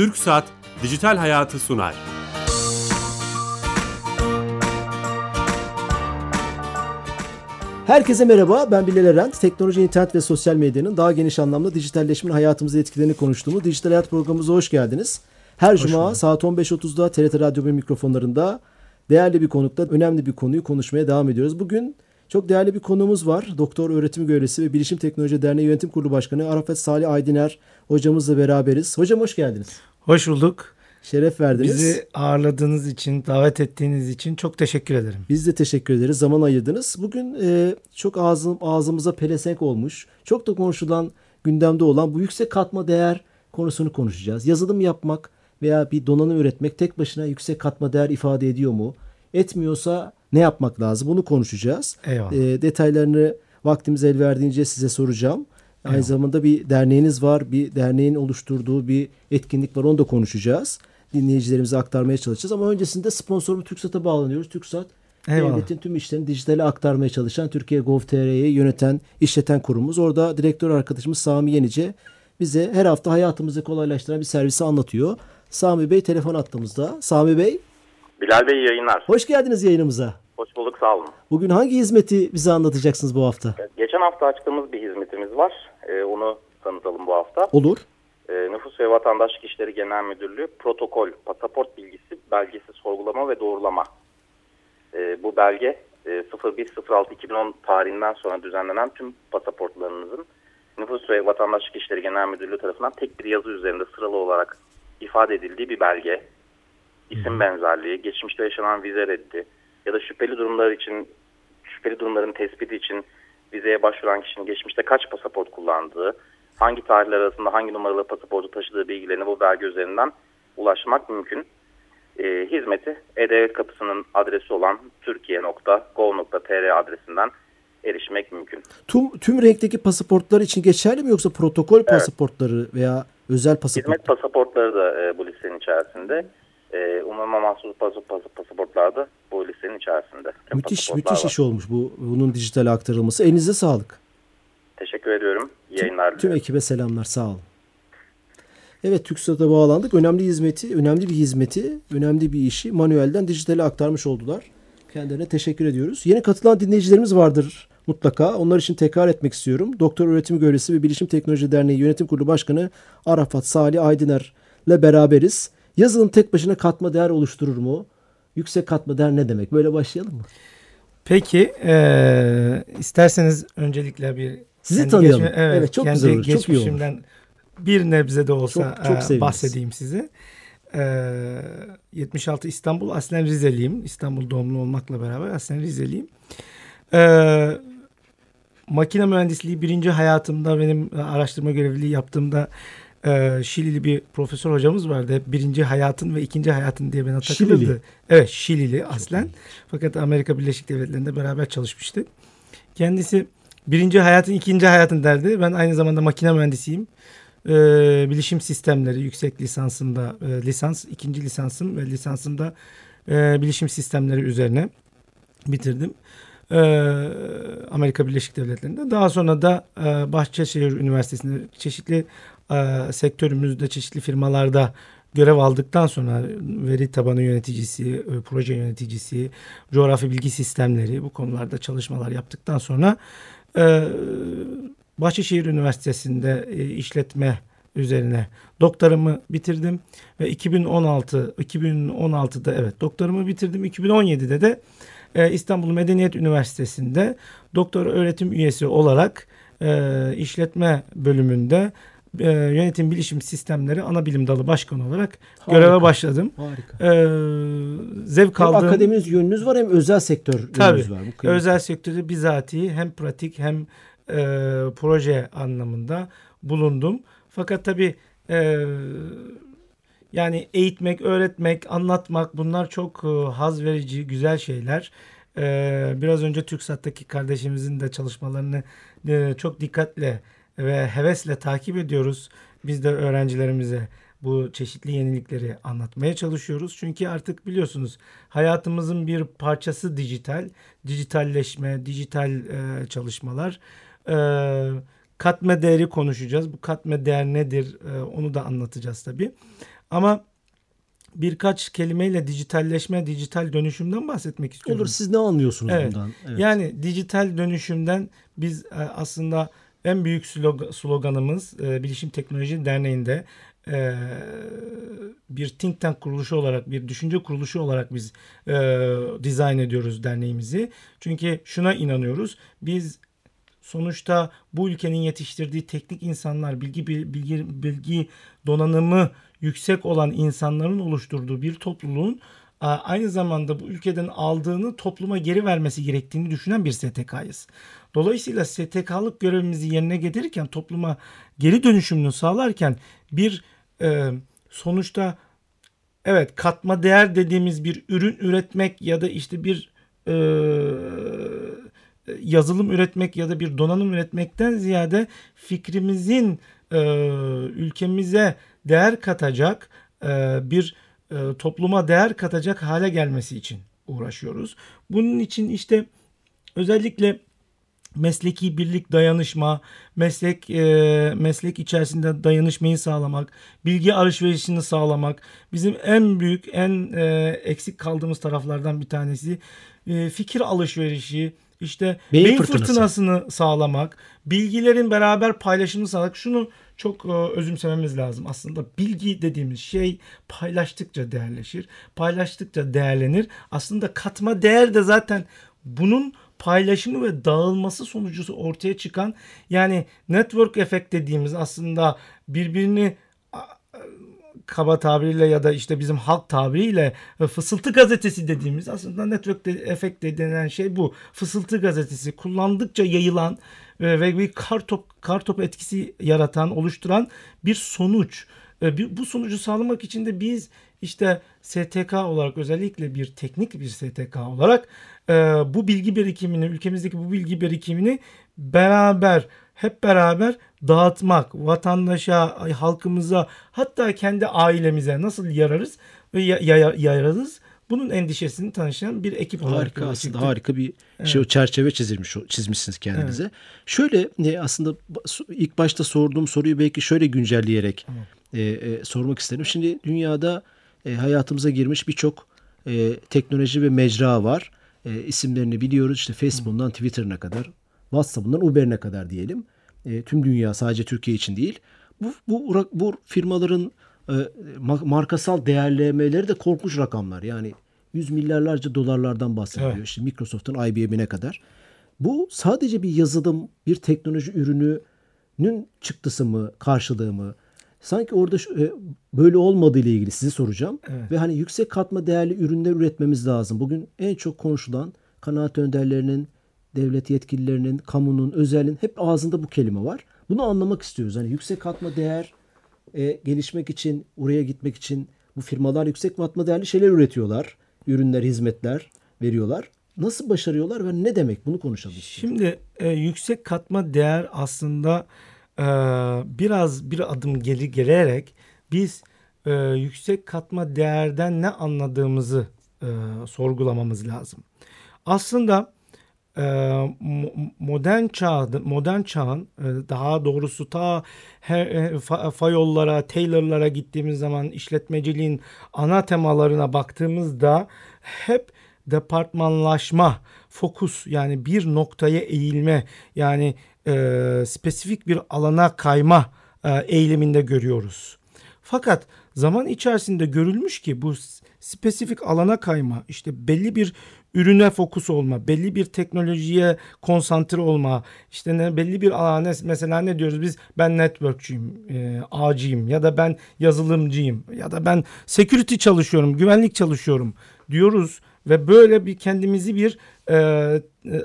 Türk Saat Dijital Hayatı sunar. Herkese merhaba, ben Bilal Eren. Teknoloji, internet ve sosyal medyanın daha geniş anlamda dijitalleşmenin hayatımıza etkilerini konuştuğumuz Dijital Hayat programımıza hoş geldiniz. Her hoş cuma bulduk. saat 15.30'da TRT Radyo 1 mikrofonlarında değerli bir konukla önemli bir konuyu konuşmaya devam ediyoruz. Bugün çok değerli bir konuğumuz var. Doktor öğretim görevlisi ve Bilişim Teknoloji Derneği Yönetim Kurulu Başkanı Arafat Salih Aydiner hocamızla beraberiz. Hocam hoş geldiniz. Hoş bulduk. Şeref verdiniz. Bizi ağırladığınız için, davet ettiğiniz için çok teşekkür ederim. Biz de teşekkür ederiz. Zaman ayırdınız. Bugün e, çok ağzım, ağzımıza pelesenk olmuş, çok da konuşulan, gündemde olan bu yüksek katma değer konusunu konuşacağız. Yazılım yapmak veya bir donanım üretmek tek başına yüksek katma değer ifade ediyor mu? Etmiyorsa ne yapmak lazım? Bunu konuşacağız. Eyvallah. E, detaylarını vaktimiz el verdiğince size soracağım. Aynı zamanda bir derneğiniz var. Bir derneğin oluşturduğu bir etkinlik var. Onu da konuşacağız. Dinleyicilerimize aktarmaya çalışacağız. Ama öncesinde sponsorum TürkSat'a bağlanıyoruz. TürkSat Eyvallah. devletin tüm işlerini dijitale aktarmaya çalışan Türkiye Gov.tr'yi yöneten, işleten kurumumuz. Orada direktör arkadaşımız Sami Yenice bize her hafta hayatımızı kolaylaştıran bir servisi anlatıyor. Sami Bey telefon attığımızda. Sami Bey. Bilal Bey yayınlar. Hoş geldiniz yayınımıza. Hoş bulduk sağ olun. Bugün hangi hizmeti bize anlatacaksınız bu hafta? Geçen hafta açtığımız bir hizmetimiz var. Ee, onu tanıtalım bu hafta. Olur. Ee, Nüfus ve Vatandaşlık İşleri Genel Müdürlüğü protokol, pasaport bilgisi, belgesi sorgulama ve doğrulama. Ee, bu belge e, 01.06.2010 tarihinden sonra düzenlenen tüm pasaportlarınızın Nüfus ve Vatandaşlık İşleri Genel Müdürlüğü tarafından tek bir yazı üzerinde sıralı olarak ifade edildiği bir belge. İsim benzerliği, geçmişte yaşanan vize reddi ya da şüpheli durumlar için şüpheli durumların tespiti için vizeye başvuran kişinin geçmişte kaç pasaport kullandığı, hangi tarihler arasında hangi numaralı pasaportu taşıdığı bilgilerini bu belge üzerinden ulaşmak mümkün. E, hizmeti E-Devlet Kapısı'nın adresi olan türkiye.gov.tr adresinden erişmek mümkün. Tüm, tüm renkteki pasaportlar için geçerli mi yoksa protokol evet. pasaportları veya özel pasaport? Hizmet pasaportları da e, bu listenin içerisinde. E, umuma mahsus pasaportlar da bu listenin içerisinde. Müthiş müthiş iş olmuş bu bunun dijital aktarılması. Elinize sağlık. Teşekkür ediyorum. İyi yayınlar Tüm, tüm ekibe selamlar. Sağ olun. Evet TÜKSAT'a bağlandık. Önemli hizmeti, önemli bir hizmeti, önemli bir işi manuelden dijitale aktarmış oldular. Kendilerine teşekkür ediyoruz. Yeni katılan dinleyicilerimiz vardır mutlaka. Onlar için tekrar etmek istiyorum. Doktor Öğretim Görevlisi ve Bilişim Teknoloji Derneği Yönetim Kurulu Başkanı Arafat Salih Aydıner ile beraberiz. Yazılım tek başına katma değer oluşturur mu? Yüksek katma değer ne demek? Böyle başlayalım mı? Peki, e, isterseniz öncelikle bir sizi tanıyalım. Geçme, evet, evet, çok kendi güzel olur. Çok iyi olur. bir nebze de olsa çok, çok e, bahsedeyim size. E, 76 İstanbul, aslen Rizeliyim. İstanbul doğumlu olmakla beraber aslen Rizeliyim. E, makine mühendisliği birinci hayatımda benim araştırma görevliliği yaptığımda e, Şilili bir profesör hocamız vardı. Hep birinci hayatın ve ikinci hayatın diye bana takılırdı. Şilili. Evet Şilili aslen. Fakat Amerika Birleşik Devletleri'nde beraber çalışmıştı. Kendisi birinci hayatın ikinci hayatın derdi. Ben aynı zamanda makine mühendisiyim. E, bilişim sistemleri yüksek lisansımda e, lisans ikinci lisansım ve lisansımda e, bilişim sistemleri üzerine bitirdim. E, Amerika Birleşik Devletleri'nde. Daha sonra da e, Bahçeşehir Üniversitesi'nde çeşitli e, sektörümüzde çeşitli firmalarda görev aldıktan sonra veri tabanı yöneticisi, e, proje yöneticisi, coğrafi bilgi sistemleri bu konularda çalışmalar yaptıktan sonra e, Bahçeşehir Üniversitesi'nde e, işletme üzerine doktoramı bitirdim ve 2016 2016'da evet doktoramı bitirdim. 2017'de de İstanbul Medeniyet Üniversitesi'nde doktor öğretim üyesi olarak işletme bölümünde e, yönetim bilişim sistemleri ana bilim dalı başkanı olarak Harika. göreve başladım. Harika. E, zevk hem aldığım... akademiniz yönünüz var hem özel sektör yönünüz var. Bu özel sektörde bizatihi hem pratik hem e, proje anlamında bulundum. Fakat tabii e, yani eğitmek, öğretmek, anlatmak bunlar çok e, haz verici, güzel şeyler. E, biraz önce TürkSat'taki kardeşimizin de çalışmalarını e, çok dikkatle ve hevesle takip ediyoruz. Biz de öğrencilerimize bu çeşitli yenilikleri anlatmaya çalışıyoruz. Çünkü artık biliyorsunuz hayatımızın bir parçası dijital, dijitalleşme, dijital e, çalışmalar. E, katma değeri konuşacağız. Bu katma değer nedir e, onu da anlatacağız tabii. Ama birkaç kelimeyle dijitalleşme, dijital dönüşümden bahsetmek istiyorum. Olur siz ne anlıyorsunuz evet. bundan? Evet. Yani dijital dönüşümden biz e, aslında en büyük sloganımız e, Bilişim Teknoloji Derneği'nde e, bir think tank kuruluşu olarak, bir düşünce kuruluşu olarak biz dizayn ediyoruz derneğimizi. Çünkü şuna inanıyoruz. Biz sonuçta bu ülkenin yetiştirdiği teknik insanlar, bilgi bilgi bilgi donanımı yüksek olan insanların oluşturduğu bir topluluğun aynı zamanda bu ülkeden aldığını topluma geri vermesi gerektiğini düşünen bir STK'yız. Dolayısıyla STK'lık görevimizi yerine getirirken topluma geri dönüşümünü sağlarken bir e, sonuçta evet katma değer dediğimiz bir ürün üretmek ya da işte bir e, yazılım üretmek ya da bir donanım üretmekten ziyade fikrimizin e, ülkemize değer katacak e, bir e, topluma değer katacak hale gelmesi için uğraşıyoruz. Bunun için işte özellikle mesleki birlik dayanışma, meslek e, meslek içerisinde dayanışmayı sağlamak, bilgi alışverişini sağlamak bizim en büyük en e, eksik kaldığımız taraflardan bir tanesi. E, fikir alışverişi, işte beyin, beyin fırtınası. fırtınasını sağlamak, bilgilerin beraber paylaşımını sağlamak. Şunu çok e, özümsememiz lazım. Aslında bilgi dediğimiz şey paylaştıkça değerleşir. Paylaştıkça değerlenir. Aslında katma değer de zaten bunun paylaşımı ve dağılması sonucu ortaya çıkan yani network efekt dediğimiz aslında birbirini kaba tabiriyle ya da işte bizim halk tabiriyle e, fısıltı gazetesi dediğimiz aslında network efekt denilen şey bu. Fısıltı gazetesi kullandıkça yayılan e, ve bir kartop kartop etkisi yaratan, oluşturan bir sonuç. E, bu sonucu sağlamak için de biz işte STK olarak özellikle bir teknik bir STK olarak bu bilgi birikimini, ülkemizdeki bu bilgi birikimini beraber hep beraber dağıtmak, vatandaşa, halkımıza hatta kendi ailemize nasıl yararız ve yararız bunun endişesini tanışan bir ekip olarak harika aslında çıktık. harika bir evet. şey çerçeve çizilmiş çizmişsiniz kendinize. Evet. Şöyle aslında ilk başta sorduğum soruyu belki şöyle güncelleyerek evet. e, e, sormak isterim. Şimdi dünyada e, hayatımıza girmiş birçok e, teknoloji ve mecra var. E, isimlerini biliyoruz. İşte Facebook'tan Twitter'ına kadar, WhatsApp'ından Uber'ine kadar diyelim. E, tüm dünya sadece Türkiye için değil. Bu, bu, bu firmaların e, markasal değerlemeleri de korkunç rakamlar. Yani yüz milyarlarca dolarlardan bahsediyor. Evet. İşte Microsoft'un IBM'ine kadar. Bu sadece bir yazılım, bir teknoloji ürününün çıktısı mı, karşılığı mı? Sanki orada şu, e, böyle olmadığı ile ilgili sizi soracağım. Evet. Ve hani yüksek katma değerli ürünler üretmemiz lazım. Bugün en çok konuşulan kanaat önderlerinin, devlet yetkililerinin, kamunun, özelin hep ağzında bu kelime var. Bunu anlamak istiyoruz. Hani yüksek katma değer e, gelişmek için, oraya gitmek için bu firmalar yüksek katma değerli şeyler üretiyorlar. Ürünler, hizmetler veriyorlar. Nasıl başarıyorlar ve ne demek? Bunu konuşalım. Şimdi e, yüksek katma değer aslında e, biraz bir adım geri gelerek biz e, yüksek katma değerden ne anladığımızı e, sorgulamamız lazım. Aslında e, modern çağ modern çağın e, daha doğrusu ta he, fa, fayollara, Taylor'lara gittiğimiz zaman işletmeciliğin ana temalarına baktığımızda hep departmanlaşma, fokus yani bir noktaya eğilme yani e, spesifik bir alana kayma e, eyleminde görüyoruz. Fakat zaman içerisinde görülmüş ki bu spesifik alana kayma, işte belli bir ürüne fokus olma, belli bir teknolojiye konsantre olma, işte ne belli bir alana mesela ne diyoruz biz ben networkçuyum, e, ağcıyım ya da ben yazılımcıyım ya da ben security çalışıyorum, güvenlik çalışıyorum diyoruz ve böyle bir kendimizi bir e, e,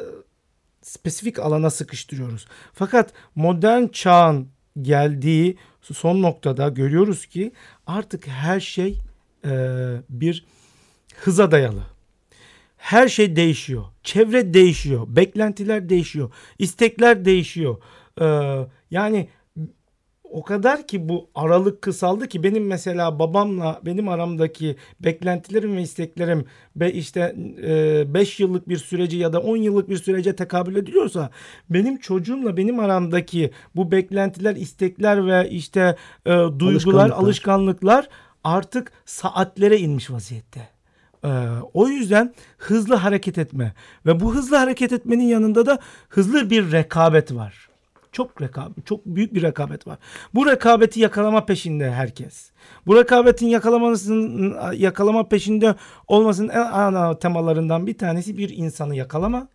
spesifik alana sıkıştırıyoruz. Fakat modern çağın geldiği son noktada görüyoruz ki artık her şey e, bir hıza dayalı. Her şey değişiyor. Çevre değişiyor. Beklentiler değişiyor. istekler değişiyor. Ee, yani o kadar ki bu aralık kısaldı ki benim mesela babamla benim aramdaki beklentilerim ve isteklerim ve işte 5 e, yıllık bir süreci ya da 10 yıllık bir sürece tekabül ediliyorsa benim çocuğumla benim aramdaki bu beklentiler, istekler ve işte e, duygular, alışkanlıklar, alışkanlıklar artık saatlere inmiş vaziyette. Ee, o yüzden hızlı hareket etme ve bu hızlı hareket etmenin yanında da hızlı bir rekabet var. Çok rekabet, çok büyük bir rekabet var. Bu rekabeti yakalama peşinde herkes. Bu rekabetin yakalamasının yakalama peşinde olmasının en ana temalarından bir tanesi bir insanı yakalama,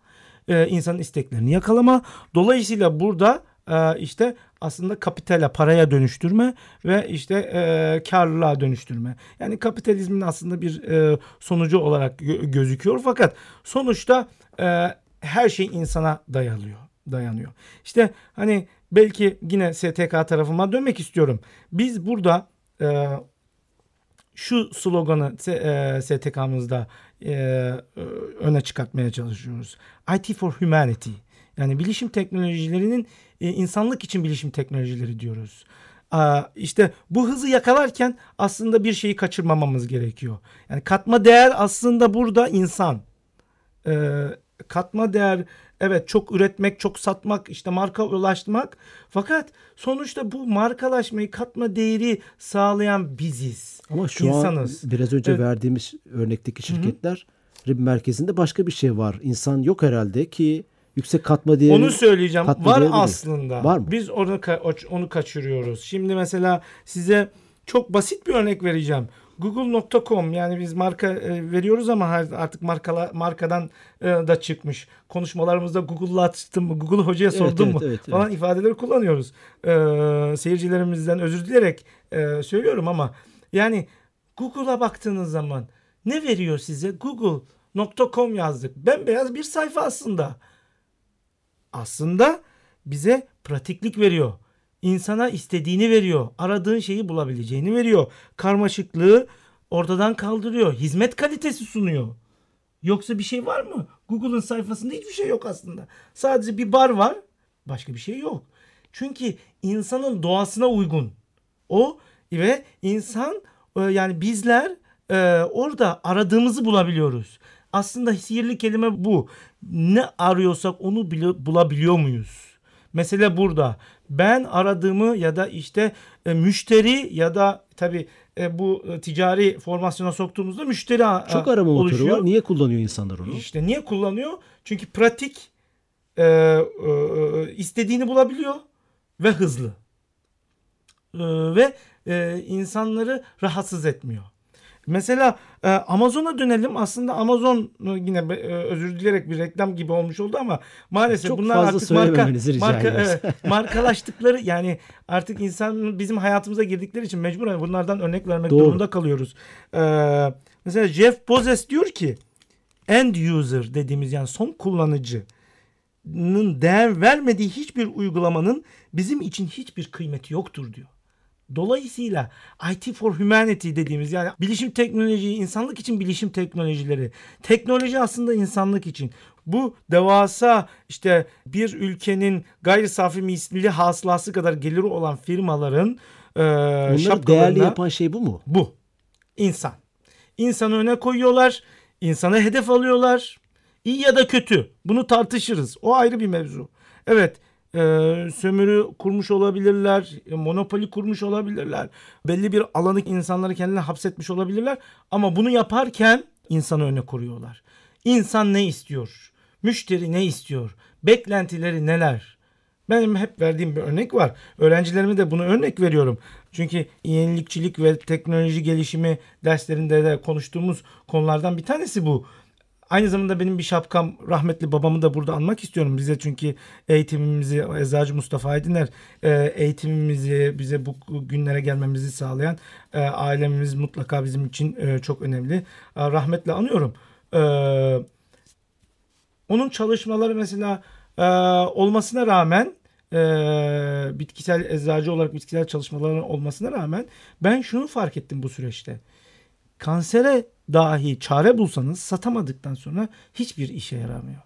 e, insanın isteklerini yakalama. Dolayısıyla burada e, işte aslında kapitale paraya dönüştürme ve işte e, karlılığa dönüştürme. Yani kapitalizmin aslında bir e, sonucu olarak gözüküyor fakat sonuçta e, her şey insana dayalıyor dayanıyor. İşte hani belki yine STK tarafıma dönmek istiyorum. Biz burada e, şu sloganı e, STK'mızda e, öne çıkartmaya çalışıyoruz. IT for Humanity. Yani bilişim teknolojilerinin e, insanlık için bilişim teknolojileri diyoruz. İşte bu hızı yakalarken aslında bir şeyi kaçırmamamız gerekiyor. Yani katma değer aslında burada insan. E, katma değer evet çok üretmek, çok satmak, işte marka ulaştırmak. Fakat sonuçta bu markalaşmayı, katma değeri sağlayan biziz. Ama şu İnsanız. an biraz önce evet. verdiğimiz örnekteki şirketler Hı-hı. merkezinde başka bir şey var. İnsan yok herhalde ki yüksek katma değeri. Onu söyleyeceğim. Var aslında. Var mı? Biz onu onu kaçırıyoruz. Şimdi mesela size çok basit bir örnek vereceğim. Google.com yani biz marka e, veriyoruz ama artık markala, markadan e, da çıkmış. Konuşmalarımızda Google'la açtım mı, Google hocaya sordum evet, mu evet, falan evet. ifadeleri kullanıyoruz. E, seyircilerimizden özür dileyerek e, söylüyorum ama yani Google'a baktığınız zaman ne veriyor size? Google.com yazdık. Bembeyaz bir sayfa aslında. Aslında bize pratiklik veriyor insana istediğini veriyor. Aradığın şeyi bulabileceğini veriyor. Karmaşıklığı ortadan kaldırıyor. Hizmet kalitesi sunuyor. Yoksa bir şey var mı? Google'ın sayfasında hiçbir şey yok aslında. Sadece bir bar var. Başka bir şey yok. Çünkü insanın doğasına uygun. O ve insan e, yani bizler e, orada aradığımızı bulabiliyoruz. Aslında sihirli kelime bu. Ne arıyorsak onu bile bulabiliyor muyuz? Mesele burada. Ben aradığımı ya da işte e, müşteri ya da tabii e, bu e, ticari formasyona soktuğumuzda müşteri Çok arama oluşuyor. motoru var. Niye kullanıyor insanlar onu? İşte niye kullanıyor? Çünkü pratik e, e, istediğini bulabiliyor ve hızlı. E, ve e, insanları rahatsız etmiyor. Mesela e, Amazon'a dönelim. Aslında Amazon e, yine e, özür dileyerek bir reklam gibi olmuş oldu ama maalesef Çok bunlar artık marka marka evet, markalaştıkları yani artık insan bizim hayatımıza girdikleri için mecburen bunlardan örnek vermek Doğru. durumunda kalıyoruz. Ee, mesela Jeff Bezos diyor ki end user dediğimiz yani son kullanıcının değer vermediği hiçbir uygulamanın bizim için hiçbir kıymeti yoktur diyor. Dolayısıyla IT for Humanity dediğimiz yani bilişim teknoloji, insanlık için bilişim teknolojileri, teknoloji aslında insanlık için. Bu devasa işte bir ülkenin gayri safi milli hasılası kadar geliri olan firmaların e, Onları değerli yapan şey bu mu? Bu. İnsan. İnsanı öne koyuyorlar. insana hedef alıyorlar. İyi ya da kötü. Bunu tartışırız. O ayrı bir mevzu. Evet e, sömürü kurmuş olabilirler, e, monopoli kurmuş olabilirler. Belli bir alanı insanları kendine hapsetmiş olabilirler. Ama bunu yaparken insanı öne koruyorlar. İnsan ne istiyor? Müşteri ne istiyor? Beklentileri neler? Benim hep verdiğim bir örnek var. Öğrencilerime de bunu örnek veriyorum. Çünkü yenilikçilik ve teknoloji gelişimi derslerinde de konuştuğumuz konulardan bir tanesi bu. Aynı zamanda benim bir şapkam rahmetli babamı da burada anmak istiyorum. Bize çünkü eğitimimizi Eczacı Mustafa Aydınlar e, eğitimimizi bize bu günlere gelmemizi sağlayan e, ailemiz mutlaka bizim için e, çok önemli. Rahmetle anıyorum. Onun çalışmaları mesela olmasına rağmen bitkisel eczacı olarak bitkisel çalışmaların olmasına rağmen ben şunu fark ettim bu süreçte. Kansere dahi çare bulsanız satamadıktan sonra hiçbir işe yaramıyor.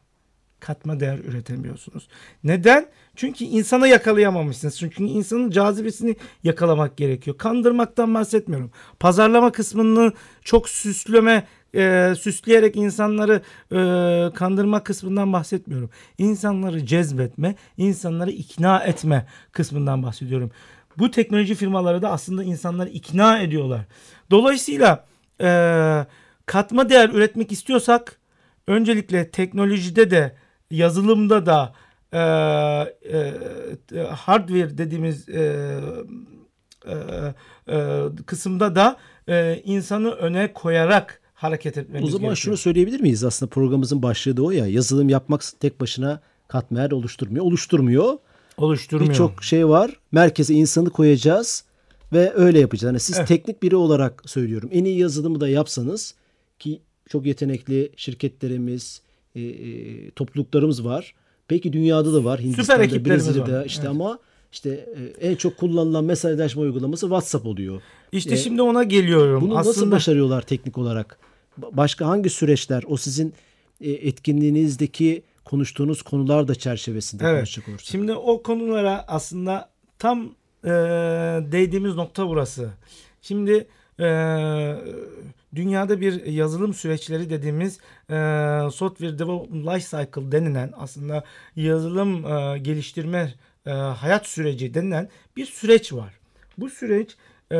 Katma değer üretemiyorsunuz. Neden? Çünkü insana yakalayamamışsınız. Çünkü insanın cazibesini yakalamak gerekiyor. Kandırmaktan bahsetmiyorum. Pazarlama kısmını çok süsleme, e, süsleyerek insanları e, kandırma kısmından bahsetmiyorum. İnsanları cezbetme, insanları ikna etme kısmından bahsediyorum. bu teknoloji firmaları da aslında insanları ikna ediyorlar. Dolayısıyla e, katma değer üretmek istiyorsak öncelikle teknolojide de yazılımda da e, e, hardware dediğimiz e, e, e, kısımda da e, insanı öne koyarak hareket etmemiz O zaman gerekiyor. şunu söyleyebilir miyiz? Aslında programımızın başlığı da o ya. Yazılım yapmak tek başına katmer oluşturmuyor. Oluşturmuyor. Oluşturmuyor. Birçok şey var. Merkeze insanı koyacağız ve öyle yapacağız. Yani siz Evet. teknik biri olarak söylüyorum. En iyi yazılımı da yapsanız ki çok yetenekli şirketlerimiz, e, e, topluluklarımız var. Peki dünyada da var. Hindistan'da, Brezilya'da var. işte Evet. ama işte e, en çok kullanılan mesajlaşma uygulaması WhatsApp oluyor. İşte E, şimdi ona geliyorum. Bunu Aslında nasıl başarıyorlar teknik olarak? Ba- Başka hangi süreçler o sizin e, etkinliğinizdeki konuştuğunuz konular da çerçevesinde Evet. konuşacak olursak. Şimdi o konulara aslında tam e, değdiğimiz nokta burası. Şimdi e, dünyada bir yazılım süreçleri dediğimiz e, software development life cycle denilen aslında yazılım e, geliştirme e, hayat süreci denilen bir süreç var. Bu süreç e,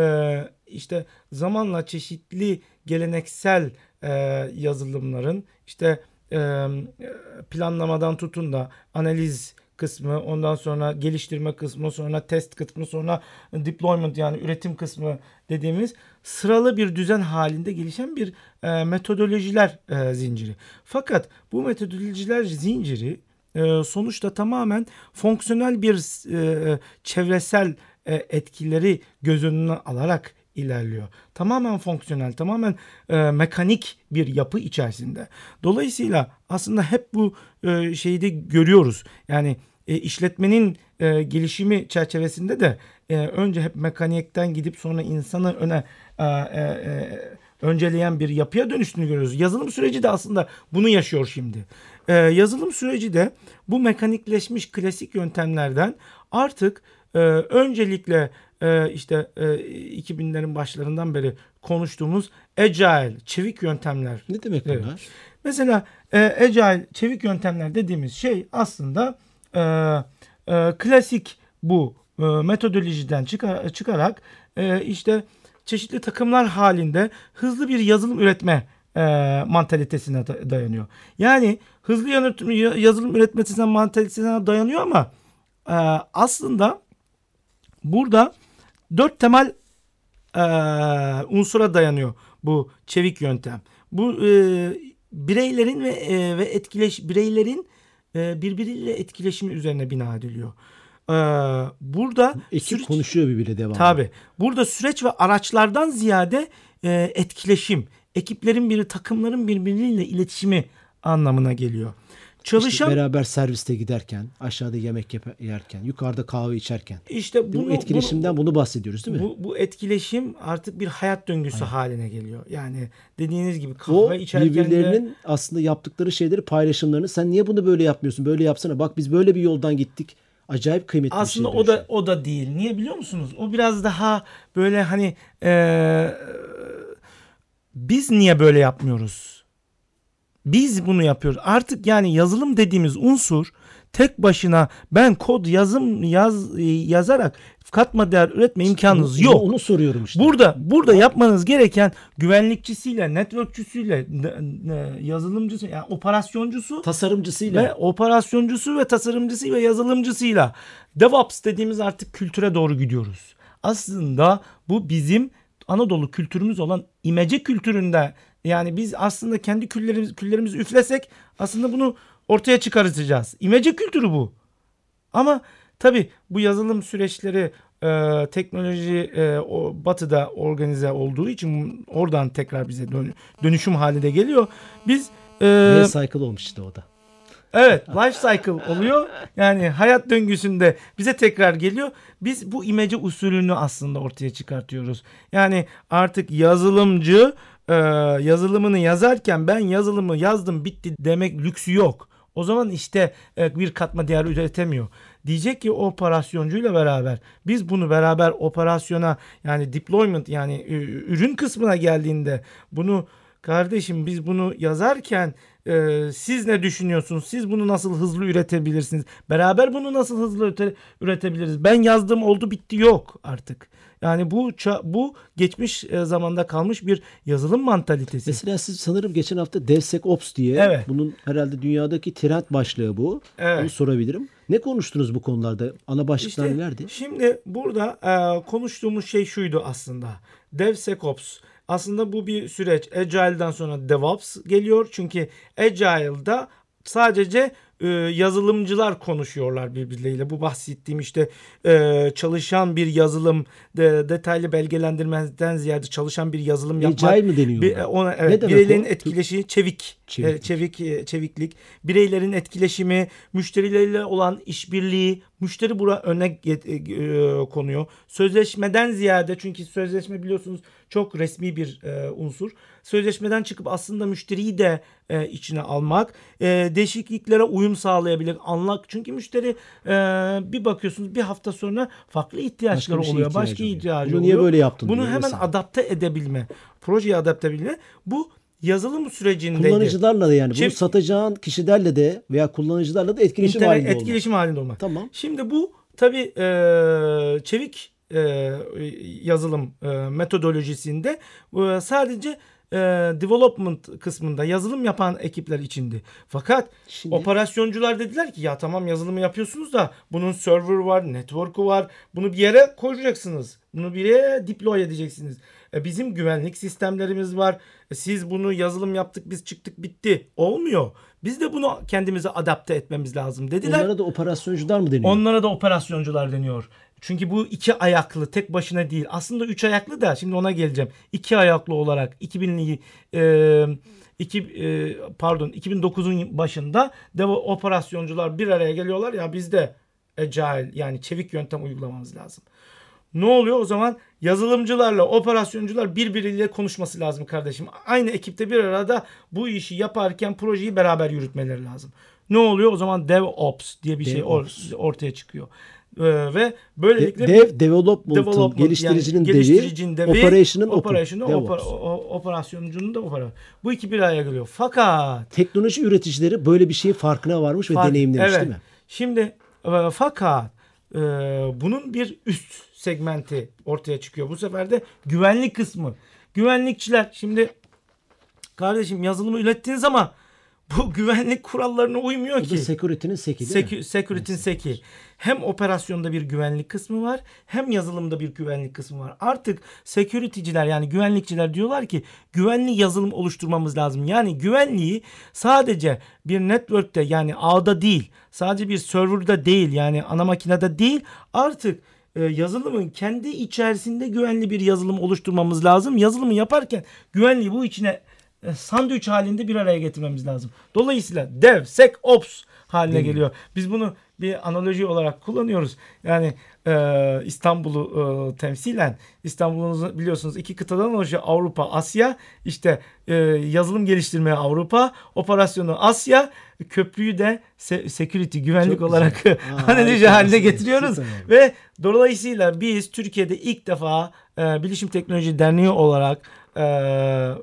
işte zamanla çeşitli geleneksel e, yazılımların işte e, planlamadan tutun da analiz kısmı, ondan sonra geliştirme kısmı, sonra test kısmı, sonra deployment yani üretim kısmı dediğimiz sıralı bir düzen halinde gelişen bir e, metodolojiler e, zinciri. Fakat bu metodolojiler zinciri e, sonuçta tamamen fonksiyonel bir e, çevresel e, etkileri göz önüne alarak ilerliyor. Tamamen fonksiyonel, tamamen e, mekanik bir yapı içerisinde. Dolayısıyla aslında hep bu e, şeyi de görüyoruz. Yani e, işletmenin e, gelişimi çerçevesinde de e, önce hep mekanikten gidip sonra insanı öne e, e, e, önceleyen bir yapıya dönüştüğünü görüyoruz. Yazılım süreci de aslında bunu yaşıyor şimdi. E, yazılım süreci de bu mekanikleşmiş klasik yöntemlerden artık e, öncelikle e, işte e, 2000'lerin başlarından beri konuştuğumuz agile, çevik yöntemler. ne demek Evet. bunlar? Mesela e, agile, çevik yöntemler dediğimiz şey aslında e, e, klasik bu e, metodolojiden çıkar, çıkarak e, işte çeşitli takımlar halinde hızlı bir yazılım üretme e, mantalitesine da- dayanıyor. Yani hızlı yazılım üretmesine mantalitesine dayanıyor ama e, aslında burada dört temel e, unsura dayanıyor bu çevik yöntem. Bu e, bireylerin ve e, ve etkileş bireylerin e, birbiriyle etkileşimi üzerine bina ediliyor. E, burada Ekip süreç- konuşuyor birbiriyle devamlı. Tabii. Burada süreç ve araçlardan ziyade e, etkileşim, ekiplerin biri takımların birbiriyle iletişimi anlamına geliyor. İşte Çalışan beraber serviste giderken, aşağıda yemek yerken, yukarıda kahve içerken. işte Bu bunu, etkileşimden bunu, bahsediyoruz değil mi? Bu, bu etkileşim artık bir hayat döngüsü haline geliyor. Yani dediğiniz gibi kahve o içerken de birbirlerinin aslında yaptıkları şeyleri paylaşımlarını sen niye bunu böyle yapmıyorsun? Böyle yapsana. Bak biz böyle bir yoldan gittik. Acayip kıymetli aslında bir şey. o da o da değil. Niye biliyor musunuz? O biraz daha böyle hani eee, biz niye böyle yapmıyoruz? Biz bunu yapıyoruz. Artık yani yazılım dediğimiz unsur tek başına ben kod yazım yaz yazarak katma değer üretme imkanınız yok. Onu soruyorum işte. Burada burada yapmanız gereken güvenlikçisiyle, networkçüsüyle, ne- ne- yazılımcısı, yani operasyoncusu tasarımcısıyla ve operasyoncusu ve tasarımcısı ve yazılımcısıyla DevOps dediğimiz artık kültüre doğru gidiyoruz. Aslında bu bizim Anadolu kültürümüz olan imece kültüründe yani biz aslında kendi küllerimiz, küllerimizi üflesek aslında bunu ortaya çıkartacağız. İmece kültürü bu. Ama tabi bu yazılım süreçleri e, teknoloji e, o batıda organize olduğu için oradan tekrar bize dön- dönüşüm halinde geliyor. Biz e, V-cycle olmuş işte o da. Evet, life cycle oluyor. Yani hayat döngüsünde bize tekrar geliyor. Biz bu imece usulünü aslında ortaya çıkartıyoruz. Yani artık yazılımcı e, yazılımını yazarken ben yazılımı yazdım bitti demek lüksü yok. O zaman işte e, bir katma değer üretemiyor. Diyecek ki operasyoncuyla beraber biz bunu beraber operasyona yani deployment yani ü- ürün kısmına geldiğinde bunu kardeşim biz bunu yazarken e, siz ne düşünüyorsunuz? Siz bunu nasıl hızlı üretebilirsiniz? Beraber bunu nasıl hızlı üre, üretebiliriz? Ben yazdım oldu bitti yok artık. Yani bu bu geçmiş e, zamanda kalmış bir yazılım mantalitesi. Mesela siz sanırım geçen hafta DevSecOps diye evet. bunun herhalde dünyadaki trend başlığı bu. Evet. Bunu sorabilirim. Ne konuştunuz bu konularda? Ana başlıklar işte, nelerdi? Şimdi burada e, konuştuğumuz şey şuydu aslında. DevSecOps aslında bu bir süreç. Agile'dan sonra DevOps geliyor. Çünkü Agile'da sadece e, yazılımcılar konuşuyorlar birbirleriyle. Bu bahsettiğim işte e, çalışan bir yazılım de, detaylı belgelendirmeden ziyade çalışan bir yazılım yapmak. Agile mi deniyor? Bir, ona, evet, ne bireylerin o? etkileşimi çevik. Çeviklik. E, çevik, e, çeviklik. Bireylerin etkileşimi, müşterileriyle olan işbirliği, müşteri bura öne e, e, konuyor. Sözleşmeden ziyade çünkü sözleşme biliyorsunuz çok resmi bir e, unsur. Sözleşmeden çıkıp aslında müşteriyi de e, içine almak, e, değişikliklere uyum sağlayabilir, anlak. Çünkü müşteri e, bir bakıyorsunuz bir hafta sonra farklı ihtiyaçları başka oluyor, başka oluyor. ihtiyacı Bunu oluyor. niye böyle yaptın? Bunu hemen mesela. adapte edebilme, projeye adapte edebilme. Bu yazılım sürecindeydi. Kullanıcılarla da yani bunu Çev- satacağın kişilerle de veya kullanıcılarla da etkileşim İnternet, halinde olmak. Etkileşim halinde olmak. Tamam. Şimdi bu tabii e, çevik e, yazılım e, metodolojisinde e, sadece e, development kısmında yazılım yapan ekipler içindi. Fakat Şimdi... operasyoncular dediler ki ya tamam yazılımı yapıyorsunuz da bunun server var, network'u var. Bunu bir yere koyacaksınız. Bunu bir yere deploy edeceksiniz. E, bizim güvenlik sistemlerimiz var. E, siz bunu yazılım yaptık biz çıktık bitti. Olmuyor. Biz de bunu kendimize adapte etmemiz lazım dediler. Onlara da operasyoncular mı deniyor? Onlara da operasyoncular deniyor. Çünkü bu iki ayaklı tek başına değil. Aslında üç ayaklı da şimdi ona geleceğim. İki ayaklı olarak 2000'li e, iki, e, pardon 2009'un başında dev operasyoncular bir araya geliyorlar ya bizde agile yani çevik yöntem uygulamamız lazım. Ne oluyor o zaman? Yazılımcılarla operasyoncular birbiriyle konuşması lazım kardeşim. Aynı ekipte bir arada bu işi yaparken projeyi beraber yürütmeleri lazım. Ne oluyor? O zaman DevOps diye bir Dev şey or- ortaya çıkıyor. Ee, ve böylelikle dev development, development geliştiricinin, yani, geliştiricinin devi, devi operation'ın operation'ın opera, operasyoncu'nun da opera. Bu iki bir araya geliyor. Fakat teknoloji üreticileri böyle bir şeyin farkına varmış fark, ve deneyimlemiş evet. değil mi? Şimdi e, fakat e, bunun bir üst segmenti ortaya çıkıyor. Bu sefer de güvenlik kısmı. Güvenlikçiler şimdi kardeşim yazılımı ürettiğiniz ama bu güvenlik kurallarına uymuyor ki. Bu security'nin seki değil Secu- mi? Security'nin seki. Hem operasyonda bir güvenlik kısmı var hem yazılımda bir güvenlik kısmı var. Artık security'ciler yani güvenlikçiler diyorlar ki güvenli yazılım oluşturmamız lazım. Yani güvenliği sadece bir network'te yani ağda değil sadece bir server'da değil yani ana makinede değil artık e, yazılımın kendi içerisinde güvenli bir yazılım oluşturmamız lazım. Yazılımı yaparken güvenliği bu içine sandviç halinde bir araya getirmemiz lazım. Dolayısıyla dev, sek, ops haline Değil geliyor. Mi? Biz bunu bir analoji olarak kullanıyoruz. Yani e, İstanbul'u e, temsilen İstanbul'unuzu biliyorsunuz iki kıtadan oluşuyor. Avrupa, Asya. İşte e, yazılım geliştirmeye Avrupa, operasyonu Asya, köprüyü de se- security, güvenlik Çok olarak analoji haline getiriyoruz. Ve dolayısıyla biz Türkiye'de ilk defa e, Bilişim Teknoloji Derneği olarak e, e,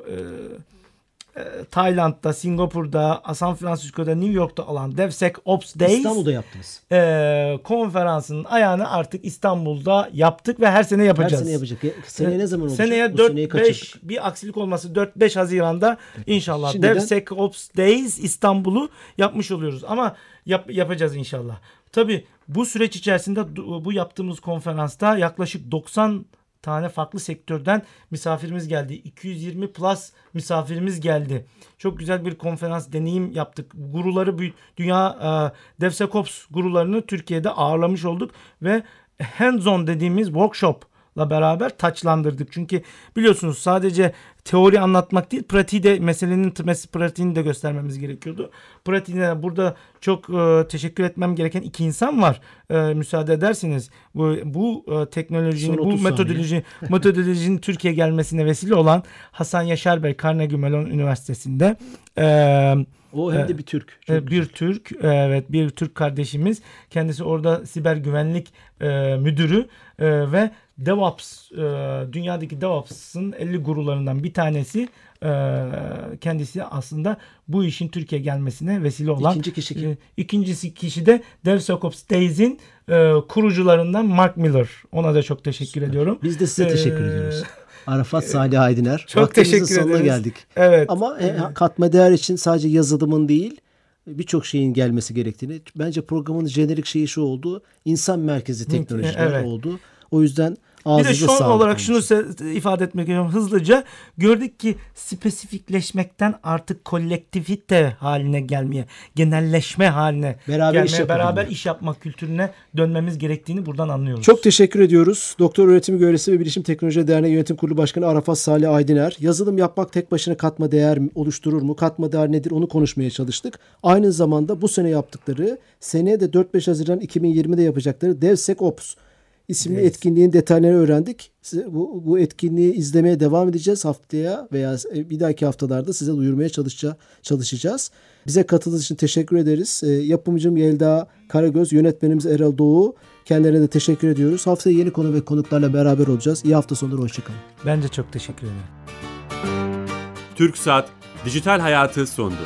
e, Tayland'da, Singapur'da, San Francisco'da, New York'ta olan DevSecOps Days İstanbul'da yaptınız. E, konferansının ayağını artık İstanbul'da yaptık ve her sene yapacağız. Her sene yapacak. Seneye ne zaman olacak? Seneye 4-5 bir aksilik olması 4-5 Haziran'da inşallah Şimdiden... DevSecOps Days İstanbul'u yapmış oluyoruz. Ama yap, yapacağız inşallah. Tabii bu süreç içerisinde bu yaptığımız konferansta yaklaşık 90 tane farklı sektörden misafirimiz geldi. 220 plus misafirimiz geldi. Çok güzel bir konferans deneyim yaptık. Guruları dünya e, DevSecOps gurularını Türkiye'de ağırlamış olduk ve hands-on dediğimiz workshop la beraber taçlandırdık. Çünkü biliyorsunuz sadece teori anlatmak değil, pratiği de meselenin pratiğini de göstermemiz gerekiyordu. Pratiğine burada çok e, teşekkür etmem gereken iki insan var. E, müsaade ederseniz bu bu e, teknolojinin, bu metodoloji metodolojinin Türkiye gelmesine vesile olan Hasan Yaşar Bey Carnegie Mellon Üniversitesi'nde e, o hem de bir Türk. Çok bir güzel. Türk, evet bir Türk kardeşimiz. Kendisi orada siber güvenlik e, müdürü e, ve DevOps, e, dünyadaki DevOps'ın 50 gurularından bir tanesi kendisi aslında bu işin Türkiye gelmesine vesile olan. İkinci kişi kim? İkincisi kişi de DevSecOps Days'in kurucularından Mark Miller. Ona da çok teşekkür Süper. ediyorum. Biz de size teşekkür ediyoruz. Arafat Salih Aydiner. Çok teşekkür sonuna ederiz. geldik. Evet. Ama evet. katma değer için sadece yazılımın değil birçok şeyin gelmesi gerektiğini. Bence programın jenerik şeyi şu oldu. İnsan merkezi teknolojiler evet. oldu. O yüzden bir de son olarak şunu ifade etmek istiyorum hızlıca. Gördük ki spesifikleşmekten artık kolektivite haline gelmeye, genelleşme haline beraber gelmeye, iş beraber iş yapmak kültürüne dönmemiz gerektiğini buradan anlıyoruz. Çok teşekkür ediyoruz. Doktor Öğretim Görevlisi ve Bilişim Teknoloji Derneği Yönetim Kurulu Başkanı Arafat Salih Aydiner. Yazılım yapmak tek başına katma değer oluşturur mu? Katma değer nedir? Onu konuşmaya çalıştık. Aynı zamanda bu sene yaptıkları, seneye de 4-5 Haziran 2020'de yapacakları DevSecOps isimli evet. etkinliğin detaylarını öğrendik. Size bu, bu etkinliği izlemeye devam edeceğiz haftaya veya bir dahaki haftalarda size duyurmaya çalışacağız. çalışacağız. Bize katıldığınız için teşekkür ederiz. E, yapımcım Yelda Karagöz, yönetmenimiz Erol Doğu. Kendilerine de teşekkür ediyoruz. Haftaya yeni konu ve konuklarla beraber olacağız. İyi hafta sonları, hoşçakalın. Ben de çok teşekkür ederim. Türk Saat Dijital Hayatı sondu.